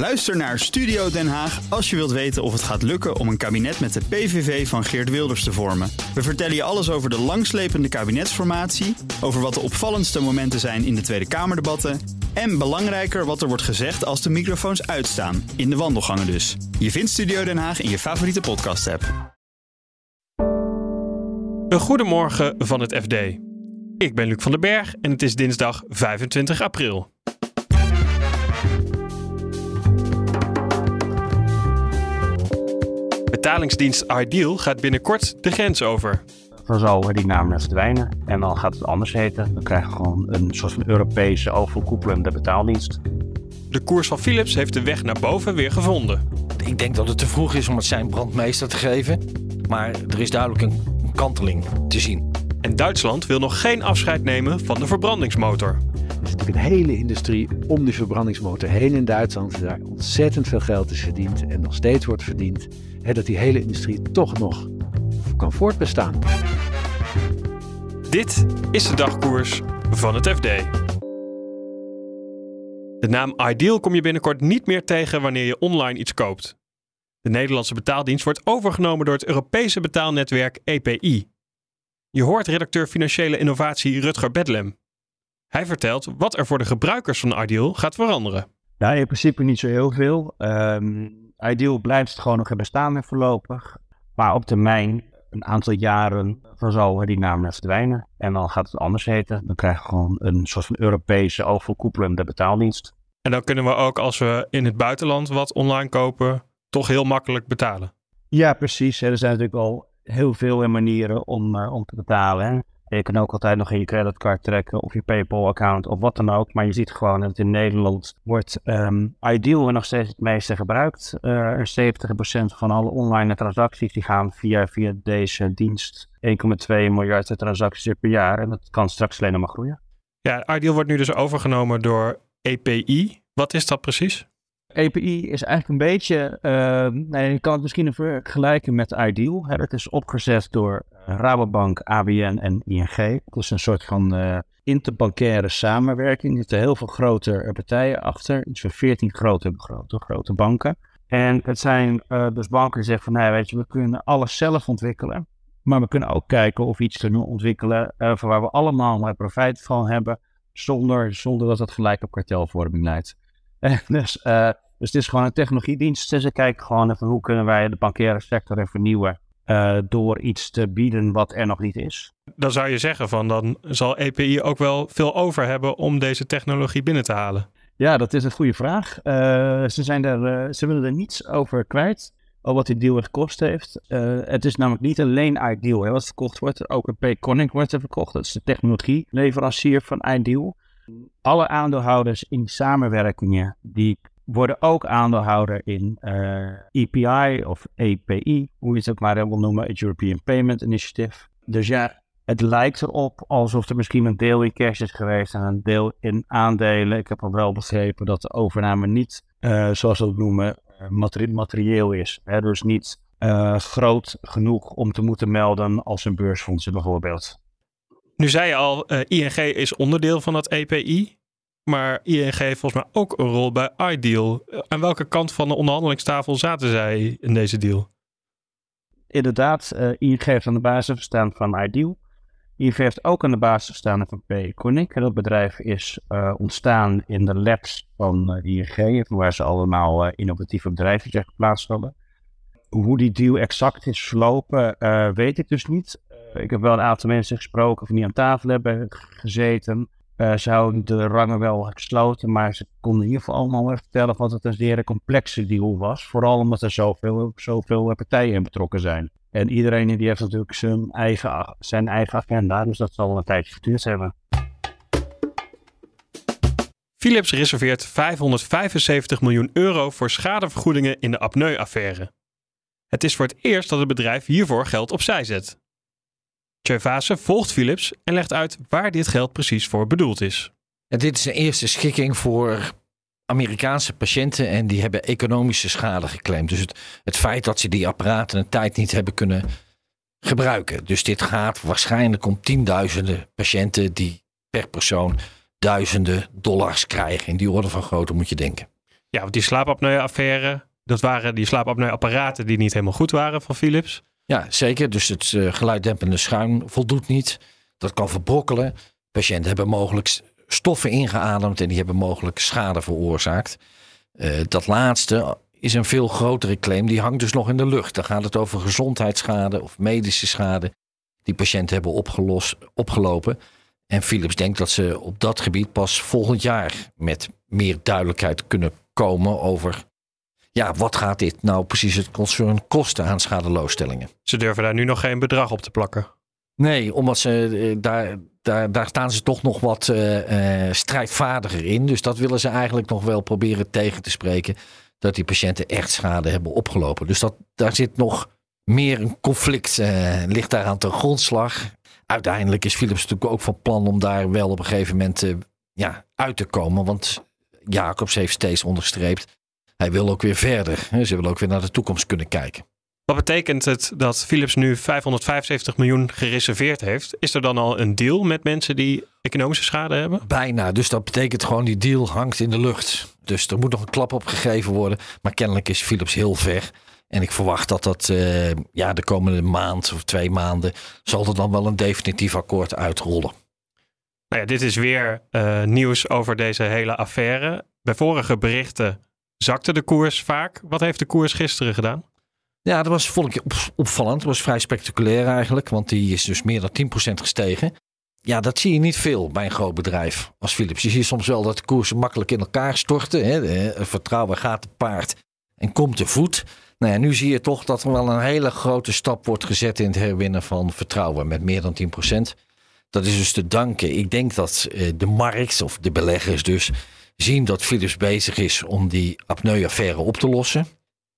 Luister naar Studio Den Haag als je wilt weten of het gaat lukken om een kabinet met de PVV van Geert Wilders te vormen. We vertellen je alles over de langslepende kabinetsformatie, over wat de opvallendste momenten zijn in de Tweede Kamerdebatten en belangrijker wat er wordt gezegd als de microfoons uitstaan, in de wandelgangen dus. Je vindt Studio Den Haag in je favoriete podcast-app. Een goedemorgen van het FD. Ik ben Luc van den Berg en het is dinsdag 25 april. Betalingsdienst Ideal gaat binnenkort de grens over. Dan zal die naam verdwijnen en dan gaat het anders heten. Dan krijgen we gewoon een soort van Europese overkoepelende betaaldienst. De koers van Philips heeft de weg naar boven weer gevonden. Ik denk dat het te vroeg is om het zijn brandmeester te geven. Maar er is duidelijk een kanteling te zien. En Duitsland wil nog geen afscheid nemen van de verbrandingsmotor. Er is natuurlijk een hele industrie om die verbrandingsmotor heen in Duitsland. Daar ontzettend veel geld is verdiend en nog steeds wordt verdiend. Hè, dat die hele industrie toch nog kan voortbestaan. Dit is de dagkoers van het FD. De naam Ideal kom je binnenkort niet meer tegen wanneer je online iets koopt. De Nederlandse betaaldienst wordt overgenomen door het Europese betaalnetwerk EPI. Je hoort redacteur financiële innovatie Rutger Bedlem. Hij vertelt wat er voor de gebruikers van Ideal gaat veranderen. Nou, in principe niet zo heel veel. Um, Ideal blijft gewoon nog bestaan voorlopig. Maar op termijn, een aantal jaren, dan zal die naam verdwijnen. En dan gaat het anders heten. Dan krijgen we gewoon een soort van Europese overkoepelende betaaldienst. En dan kunnen we ook als we in het buitenland wat online kopen, toch heel makkelijk betalen. Ja, precies. Er zijn natuurlijk al heel veel manieren om, uh, om te betalen. Je kan ook altijd nog in je creditcard trekken of je PayPal-account of wat dan ook. Maar je ziet gewoon dat in Nederland wordt um, Ideal nog steeds het meeste gebruikt. Uh, 70% van alle online transacties die gaan via, via deze dienst. 1,2 miljard transacties per jaar en dat kan straks alleen nog maar groeien. Ja, Ideal wordt nu dus overgenomen door EPI. Wat is dat precies? EPI is eigenlijk een beetje, uh, nee, je kan het misschien vergelijken met Ideal. Het is opgezet door Rabobank, ABN en ING. Het is een soort van uh, interbankaire samenwerking. Er zitten heel veel grote partijen achter. Iets van 14 grote, grote, banken. En het zijn dus banken die zeggen van, nee, weet je, we kunnen alles zelf ontwikkelen. Maar we kunnen ook kijken of iets kunnen ontwikkelen uh, waar we allemaal maar profijt van hebben, zonder, zonder dat het gelijk op kartelvorming leidt. dus, uh, dus het is gewoon een technologiedienst. Dus ze kijken gewoon even hoe kunnen wij de bankaire sector vernieuwen uh, door iets te bieden wat er nog niet is. Dan zou je zeggen van dan zal EPI ook wel veel over hebben om deze technologie binnen te halen. Ja, dat is een goede vraag. Uh, ze, zijn er, ze willen er niets over kwijt. Al wat die deal gekost heeft. het is namelijk niet alleen Ideal hè, wat verkocht wordt. Ook een Payconic wordt er verkocht. Dat is de technologieleverancier van Ideal alle aandeelhouders in samenwerkingen die worden ook aandeelhouder in uh, eh, EPI of API, hoe je het ook maar wil noemen, het European Payment Initiative. Dus ja, het lijkt erop alsof er misschien een deel in cash is geweest en een deel in aandelen. Ik heb al wel begrepen dat de overname niet, uh, zoals we het noemen, uh, materieel is. Dus niet groot genoeg om te moeten melden als een beursfonds bijvoorbeeld. Nu zei je al, uh, ING is onderdeel van dat EPI. Maar ING heeft volgens mij ook een rol bij iDeal. Uh, aan welke kant van de onderhandelingstafel zaten zij in deze deal? Inderdaad, uh, ING heeft aan de basis gestaan van iDeal. ING heeft ook aan de basis gestaan van Payconic. Dat bedrijf is ontstaan in de labs van ING, waar ze allemaal innovatieve bedrijven geplaatst hadden. Hoe die deal exact is verlopen, weet ik dus niet. Ik heb wel een aantal mensen gesproken van die aan tafel hebben gezeten. Uh, ze houden de rangen wel gesloten, maar ze konden in ieder geval allemaal vertellen dat het een zeer complexe deal was. Vooral omdat er zoveel, zoveel partijen in betrokken zijn. En iedereen die heeft natuurlijk zijn eigen, zijn eigen agenda, dus dat zal een tijdje geduurd hebben. Philips reserveert 575 miljoen euro voor schadevergoedingen in de apneu-affaire. Het is voor het eerst dat het bedrijf hiervoor geld opzij zet. Gervase volgt Philips en legt uit waar dit geld precies voor bedoeld is. En dit is een eerste schikking voor Amerikaanse patiënten en die hebben economische schade geclaimd. Dus het, het feit dat ze die apparaten een tijd niet hebben kunnen gebruiken. Dus dit gaat waarschijnlijk om tienduizenden patiënten die per persoon duizenden dollars krijgen. In die orde van grootte moet je denken. Ja, want die slaapapneu-affaire, dat waren die slaapapneu-apparaten die niet helemaal goed waren van Philips. Ja, zeker. Dus het uh, geluiddempende schuim voldoet niet. Dat kan verbrokkelen. Patiënten hebben mogelijk stoffen ingeademd en die hebben mogelijk schade veroorzaakt. Uh, dat laatste is een veel grotere claim. Die hangt dus nog in de lucht. Dan gaat het over gezondheidsschade of medische schade die patiënten hebben opgelost, opgelopen. En Philips denkt dat ze op dat gebied pas volgend jaar met meer duidelijkheid kunnen komen over ja, wat gaat dit nou precies het concern kosten aan schadeloosstellingen. Ze durven daar nu nog geen bedrag op te plakken. Nee, omdat ze eh, daar, daar, daar staan ze toch nog wat uh, uh, strijdvaardiger in. Dus dat willen ze eigenlijk nog wel proberen tegen te spreken. Dat die patiënten echt schade hebben opgelopen. Dus dat, daar zit nog meer een conflict, uh, ligt daar aan ten grondslag. Uiteindelijk is Philips natuurlijk ook van plan om daar wel op een gegeven moment ja, uit te komen. Want Jacobs heeft steeds onderstreept. Hij wil ook weer verder. Ze willen ook weer naar de toekomst kunnen kijken. Wat betekent het dat Philips nu 575 miljoen gereserveerd heeft? Is er dan al een deal met mensen die economische schade hebben? Bijna. Dus dat betekent gewoon die deal hangt in de lucht. Dus er moet nog een klap op gegeven worden. Maar kennelijk is Philips heel ver. En ik verwacht dat dat uh, ja, de komende maand of twee maanden zal er dan wel een definitief akkoord uitrollen. Nou ja, dit is weer uh, nieuws over deze hele affaire. Bij vorige berichten zakte de koers vaak. Wat heeft de koers gisteren gedaan? Ja, dat was ik opvallend. Dat was vrij spectaculair eigenlijk, want die is dus meer dan 10% gestegen. Ja, dat zie je niet veel bij een groot bedrijf als Philips. Je ziet soms wel dat de koersen makkelijk in elkaar storten. Hè. Het vertrouwen gaat te paard en komt te voet. Nou ja, nu zie je toch dat er wel een hele grote stap wordt gezet in het herwinnen van vertrouwen met meer dan 10%. Dat is dus te danken. Ik denk dat eh, de markt of de beleggers dus zien dat Philips bezig is om die apneu-affaire op te lossen.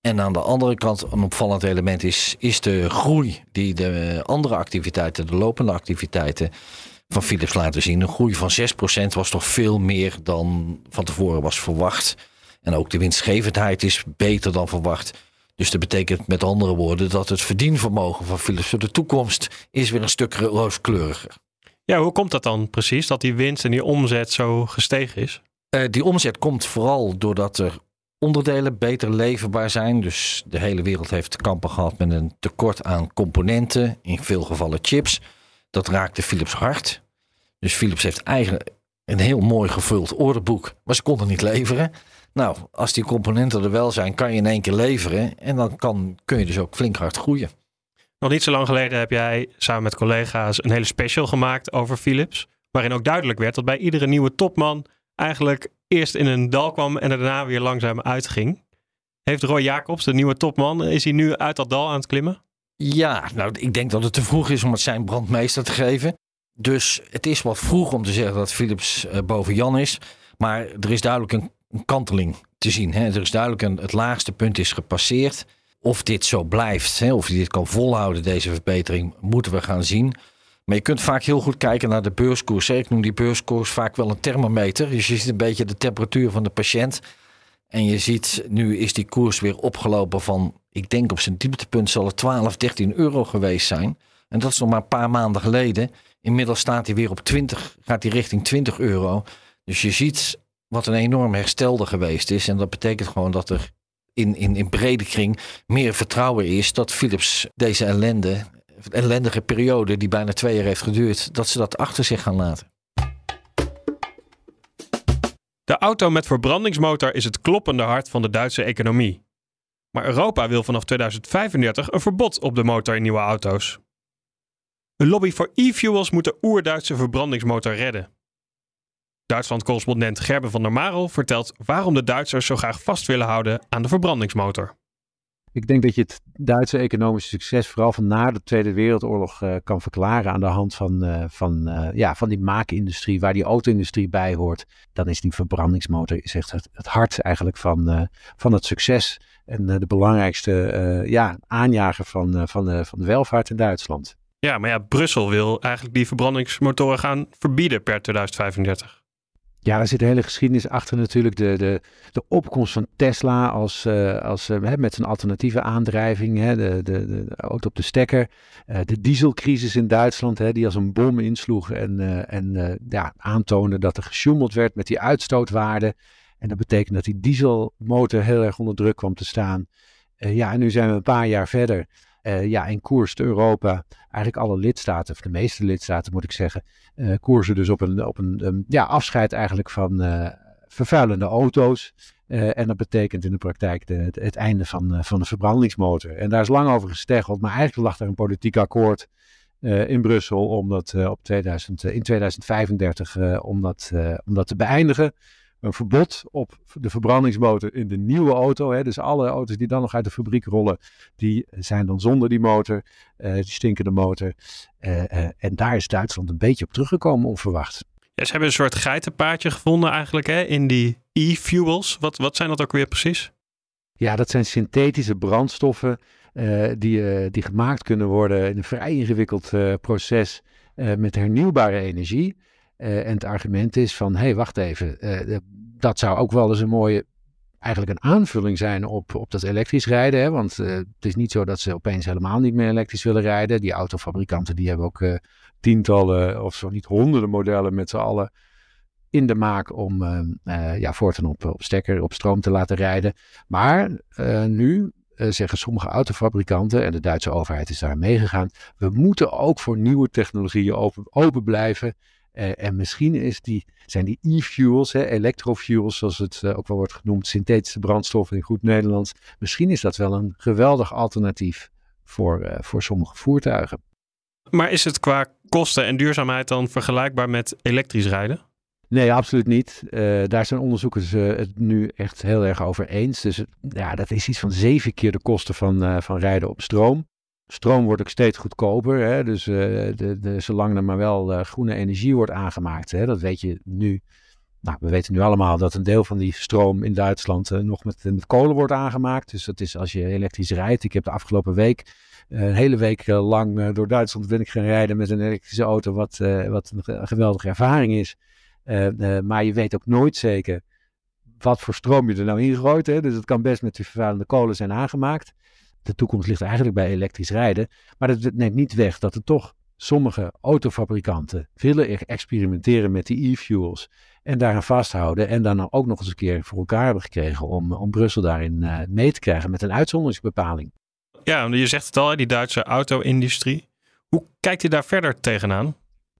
En aan de andere kant een opvallend element is, is de groei die de andere activiteiten, de lopende activiteiten van Philips laten zien. Een groei van 6% was toch veel meer dan van tevoren was verwacht. En ook de winstgevendheid is beter dan verwacht. Dus dat betekent met andere woorden dat het verdienvermogen van Philips voor de toekomst is weer een stuk rooskleuriger. Ja, hoe komt dat dan precies dat die winst en die omzet zo gestegen is? Uh, die omzet komt vooral doordat er onderdelen beter leverbaar zijn. Dus de hele wereld heeft kampen gehad met een tekort aan componenten, in veel gevallen chips. Dat raakte Philips hard. Dus Philips heeft eigenlijk een heel mooi gevuld orderboek, maar ze konden niet leveren. Nou, als die componenten er wel zijn, kan je in één keer leveren en dan kan, kun je dus ook flink hard groeien. Nog niet zo lang geleden heb jij samen met collega's een hele special gemaakt over Philips. Waarin ook duidelijk werd dat bij iedere nieuwe topman eigenlijk eerst in een dal kwam en daarna weer langzaam uitging. Heeft Roy Jacobs, de nieuwe topman, is hij nu uit dat dal aan het klimmen? Ja, nou, ik denk dat het te vroeg is om het zijn brandmeester te geven. Dus het is wat vroeg om te zeggen dat Philips uh, boven Jan is. Maar er is duidelijk een, een kanteling te zien. Hè. Er is duidelijk een, het laagste punt is gepasseerd. Of dit zo blijft, hè, of hij dit kan volhouden, deze verbetering, moeten we gaan zien. Maar je kunt vaak heel goed kijken naar de beurskoers. Ik noem die beurskoers vaak wel een thermometer. Dus je ziet een beetje de temperatuur van de patiënt. En je ziet, nu is die koers weer opgelopen van, ik denk op zijn dieptepunt zal het 12, 13 euro geweest zijn. En dat is nog maar een paar maanden geleden. Inmiddels staat hij weer op 20, gaat hij richting 20 euro. Dus je ziet wat een enorm herstel er geweest is. En dat betekent gewoon dat er in, in, in brede kring meer vertrouwen is dat Philips deze ellende ellendige periode die bijna twee jaar heeft geduurd, dat ze dat achter zich gaan laten. De auto met verbrandingsmotor is het kloppende hart van de Duitse economie. Maar Europa wil vanaf 2035 een verbod op de motor in nieuwe auto's. Een lobby voor e-fuels moet de oer-Duitse verbrandingsmotor redden. Duitsland-correspondent Gerben van der Marel vertelt waarom de Duitsers zo graag vast willen houden aan de verbrandingsmotor. Ik denk dat je het Duitse economische succes vooral van na de Tweede Wereldoorlog uh, kan verklaren aan de hand van, uh, van, uh, ja, van die maakindustrie, waar die auto-industrie bij hoort. Dan is die verbrandingsmotor echt het, het hart eigenlijk van, van het succes en de belangrijkste ja, aanjager van, van, de, van welvaart in Duitsland. Ja, maar ja, Brussel wil eigenlijk die verbrandingsmotoren gaan verbieden per 2035. Ja, daar zit een hele geschiedenis achter natuurlijk. De, de, de opkomst van Tesla als, uh, als, uh, met zijn alternatieve aandrijving, hè, de, de, de, auto op de stekker. Uh, de dieselcrisis in Duitsland, hè, die als een bom insloeg en, en ja, aantoonde dat er gesjoemeld werd met die uitstootwaarden. En dat betekent dat die dieselmotor heel erg onder druk kwam te staan. ja, en nu zijn we een paar jaar verder. Ja, en koerst Europa, eigenlijk alle lidstaten, of de meeste lidstaten moet ik zeggen, koersen dus op een, op een ja, afscheid eigenlijk van vervuilende auto's. en dat betekent in de praktijk het, einde van, van de verbrandingsmotor. En daar is lang over gesteggeld, maar eigenlijk lag daar een politiek akkoord uh, in Brussel om dat uh, op 2000, uh, in 2035 om, dat, om dat te beëindigen. Een verbod op de verbrandingsmotor in de nieuwe auto. Hè, dus alle auto's die dan nog uit de fabriek rollen, die zijn dan zonder die motor, die stinkende motor. en daar is Duitsland een beetje op teruggekomen onverwacht. Ja, ze hebben een soort geitenpaadje gevonden eigenlijk hè, in die e-fuels. Wat, wat zijn dat ook weer precies? Ja, dat zijn synthetische brandstoffen uh, die, uh, die gemaakt kunnen worden in een vrij ingewikkeld uh, proces met hernieuwbare energie. En het argument is van, hé, hey, wacht even, dat zou ook wel eens een mooie, eigenlijk een aanvulling zijn op, op dat elektrisch rijden. Hè? Want het is niet zo dat ze opeens helemaal niet meer elektrisch willen rijden. Die autofabrikanten die hebben ook tientallen of zo niet honderden modellen met z'n allen in de maak om ja, voortaan op, op stekker, op stroom te laten rijden. Maar nu zeggen sommige autofabrikanten, en de Duitse overheid is daar meegegaan, we moeten ook voor nieuwe technologieën open, open blijven. Uh, en misschien is die, zijn die e-fuels, electrofuels, zoals het uh, ook wel wordt genoemd, synthetische brandstoffen in goed Nederlands. Misschien is dat wel een geweldig alternatief voor, voor sommige voertuigen. Maar is het qua kosten en duurzaamheid dan vergelijkbaar met elektrisch rijden? Nee, absoluut niet. Uh, daar zijn onderzoekers uh, het nu echt heel erg over eens. Dus ja, dat is iets van zeven keer de kosten van, uh, van rijden op stroom. Stroom wordt ook steeds goedkoper. Hè? Dus de, de, zolang er maar wel groene energie wordt aangemaakt, hè? dat weet je nu. Nou, we weten nu allemaal dat een deel van die stroom in Duitsland nog met, met kolen wordt aangemaakt. Dus dat is als je elektrisch rijdt. Ik heb de afgelopen week een hele week lang door Duitsland ben ik gaan rijden met een elektrische auto, wat, wat een geweldige ervaring is. Eh, eh, maar je weet ook nooit zeker wat voor stroom je er nou ingooit. Hè? Dus het kan best met die vervuilende kolen zijn aangemaakt. De toekomst ligt eigenlijk bij elektrisch rijden. Maar dat neemt niet weg dat er toch sommige autofabrikanten willen experimenteren met die e-fuels. En daaraan vasthouden. En dan ook nog eens een keer voor elkaar hebben gekregen om, om Brussel daarin uh, mee te krijgen met een uitzonderingsbepaling. Ja, je zegt het al, die Duitse auto-industrie. Hoe kijkt je daar verder tegenaan?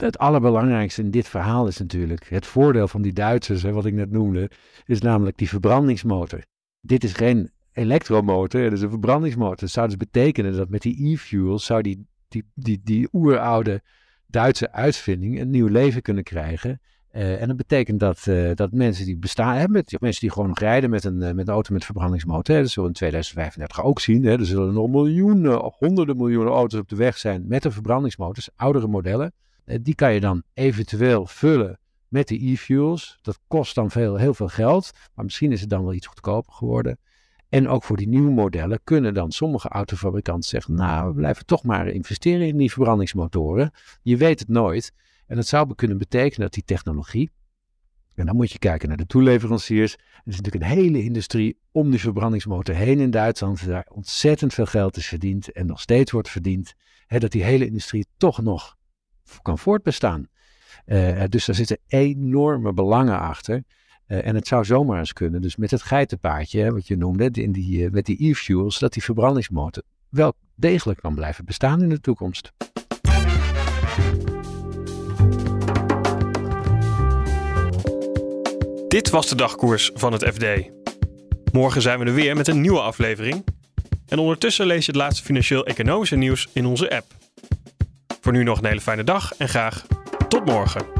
het allerbelangrijkste in dit verhaal is natuurlijk het voordeel van die Duitsers, hè, wat ik net noemde, is namelijk die verbrandingsmotor. Dit is geen elektromotor, is een verbrandingsmotor. Zou dus betekenen dat met die e-fuels zou die, die, die, die oeroude Duitse uitvinding een nieuw leven kunnen krijgen. Uh, en dat betekent dat, uh, dat mensen die bestaan, met, mensen die gewoon rijden met een, uh, met een auto met verbrandingsmotor, hè, dat zullen we in 2035 ook zien. Hè, er zullen nog miljoenen, honderden miljoenen auto's op de weg zijn met een verbrandingsmotor, oudere modellen. Eh, die kan je dan eventueel vullen met de e-fuels. Dat kost dan veel, heel veel geld, maar misschien is het dan wel iets goedkoper geworden. En ook voor die nieuwe modellen kunnen dan sommige autofabrikanten zeggen: Nou, we blijven toch maar investeren in die verbrandingsmotoren. Je weet het nooit. En dat zou kunnen betekenen dat die technologie. En dan moet je kijken naar de toeleveranciers. Er is natuurlijk een hele industrie om die verbrandingsmotor heen in Duitsland. Daar ontzettend veel geld is verdiend en nog steeds wordt verdiend. Hè, dat die hele industrie toch nog kan voortbestaan. Uh, dus daar zitten enorme belangen achter. Uh, en het zou zomaar eens kunnen, dus met het geitenpaardje, wat je noemde, in die, uh, met die e-fuels, dat die verbrandingsmotor wel degelijk kan blijven bestaan in de toekomst. Dit was de dagkoers van het FD. Morgen zijn we er weer met een nieuwe aflevering. En ondertussen lees je het laatste financieel-economische nieuws in onze app. Voor nu nog een hele fijne dag en graag tot morgen.